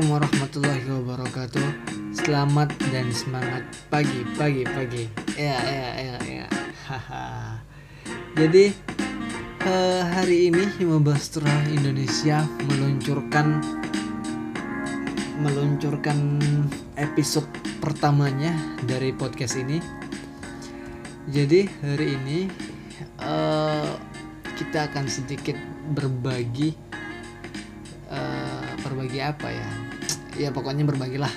Assalamualaikum warahmatullahi wabarakatuh. Selamat dan semangat pagi, pagi, pagi. Ya, ya, ya, ya. Haha. Jadi eh, hari ini Himabastra Indonesia meluncurkan meluncurkan episode pertamanya dari podcast ini. Jadi hari ini eh, kita akan sedikit berbagi eh, berbagi apa ya? Ya pokoknya berbagilah.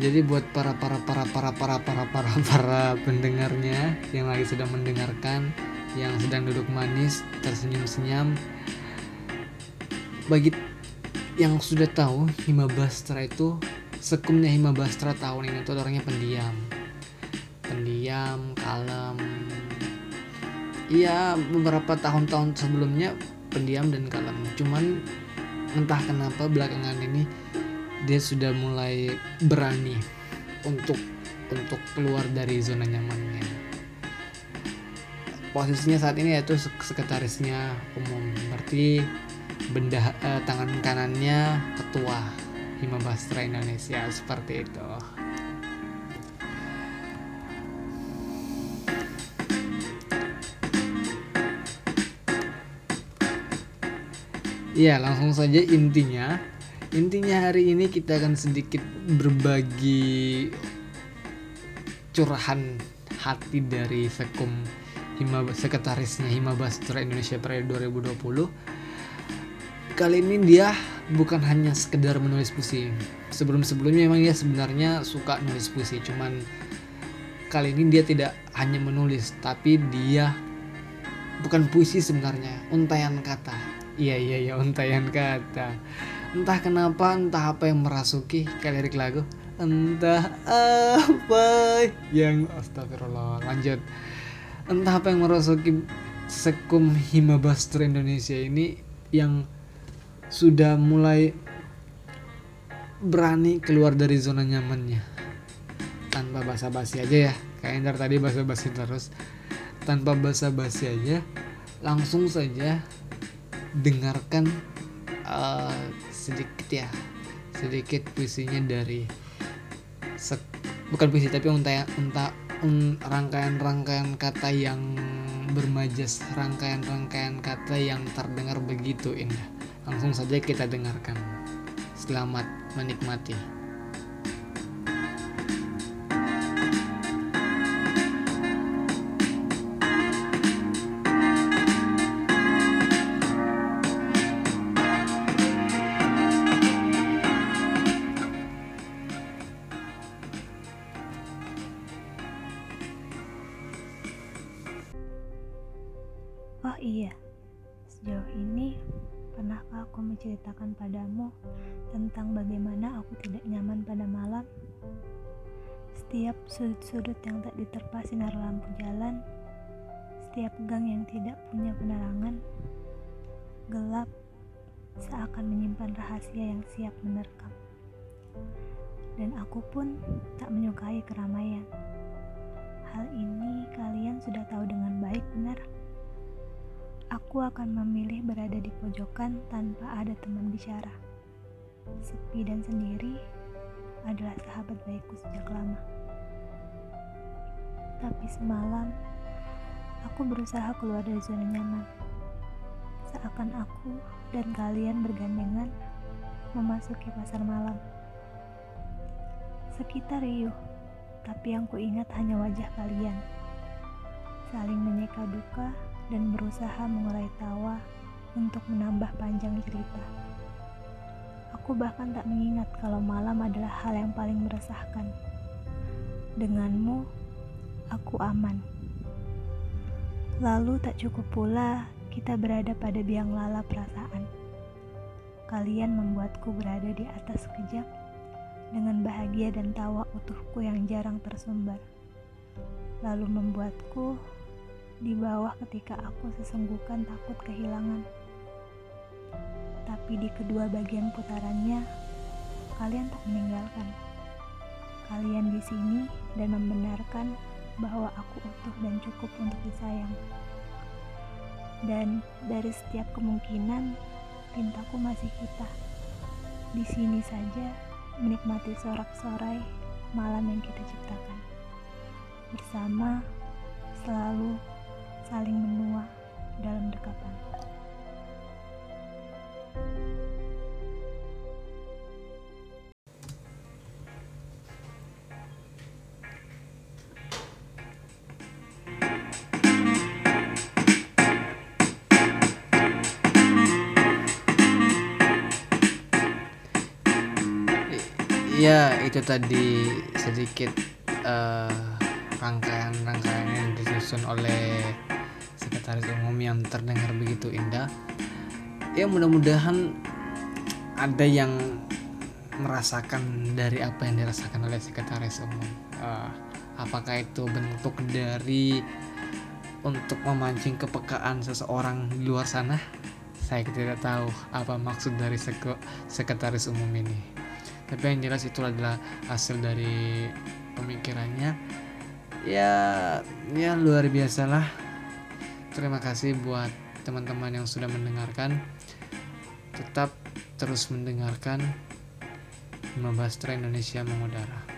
Jadi buat para para para para para para para para pendengarnya yang lagi sedang mendengarkan, yang sedang duduk manis, tersenyum-senyum, bagi yang sudah tahu Himabastra itu sekumnya Himabastra tahun ini tuh orangnya pendiam. Pendiam kalem. Iya beberapa tahun-tahun sebelumnya pendiam dan kalem. Cuman entah kenapa belakangan ini dia sudah mulai berani untuk untuk keluar dari zona nyamannya posisinya saat ini yaitu sek- sekretarisnya umum berarti benda eh, tangan kanannya ketua Himabastra Indonesia seperti itu Iya, langsung saja intinya. Intinya hari ini kita akan sedikit berbagi curahan hati dari Sekum Hima sekretarisnya Himabastra Indonesia periode 2020. Kali ini dia bukan hanya sekedar menulis puisi. Sebelum-sebelumnya memang dia sebenarnya suka nulis puisi, cuman kali ini dia tidak hanya menulis, tapi dia bukan puisi sebenarnya, untayan kata. Iya iya iya untayan kata. Entah kenapa, entah apa yang merasuki kayak lagu. Entah apa yang astagfirullah. Lanjut. Entah apa yang merasuki Sekum Himabastra Indonesia ini yang sudah mulai berani keluar dari zona nyamannya tanpa basa-basi aja ya kayak dari tadi basa-basi terus tanpa basa-basi aja langsung saja dengarkan eh, sedikit ya sedikit puisinya dari sek- bukan puisi tapi unta unta un- rangkaian-rangkaian kata yang bermajas rangkaian-rangkaian kata yang terdengar begitu indah. Langsung saja kita dengarkan. Selamat menikmati Oh iya, sejauh ini pernahkah aku menceritakan padamu tentang bagaimana aku tidak nyaman pada malam? Setiap sudut-sudut yang tak diterpa sinar lampu jalan, setiap gang yang tidak punya penerangan, gelap seakan menyimpan rahasia yang siap menerkam. Dan aku pun tak menyukai keramaian. Hal ini kalian sudah tahu dengan baik, benar? Aku akan memilih berada di pojokan tanpa ada teman bicara. Sepi dan sendiri adalah sahabat baikku sejak lama. Tapi semalam, aku berusaha keluar dari zona nyaman. Seakan aku dan kalian bergandengan memasuki pasar malam. Sekitar riuh, tapi yang kuingat hanya wajah kalian. Saling menyeka duka dan berusaha mengurai tawa untuk menambah panjang cerita. Aku bahkan tak mengingat kalau malam adalah hal yang paling meresahkan. Denganmu, aku aman. Lalu tak cukup pula kita berada pada biang lala perasaan. Kalian membuatku berada di atas sekejap dengan bahagia dan tawa utuhku yang jarang tersumbar. Lalu membuatku di bawah ketika aku sesenggukan takut kehilangan. Tapi di kedua bagian putarannya, kalian tak meninggalkan. Kalian di sini dan membenarkan bahwa aku utuh dan cukup untuk disayang. Dan dari setiap kemungkinan, tintaku masih kita. di sini saja menikmati sorak-sorai malam yang kita ciptakan. Bersama selalu saling menua dalam dekapan. ya itu tadi sedikit eh, rangkaian-rangkaian yang disusun oleh sekretaris umum yang terdengar begitu indah ya mudah-mudahan ada yang merasakan dari apa yang dirasakan oleh sekretaris umum. Eh, apakah itu bentuk dari untuk memancing kepekaan seseorang di luar sana? Saya tidak tahu apa maksud dari sek- sekretaris umum ini. Tapi yang jelas itu adalah hasil dari pemikirannya. Ya ya luar biasa lah terima kasih buat teman-teman yang sudah mendengarkan. Tetap terus mendengarkan Mabastra Indonesia mengudara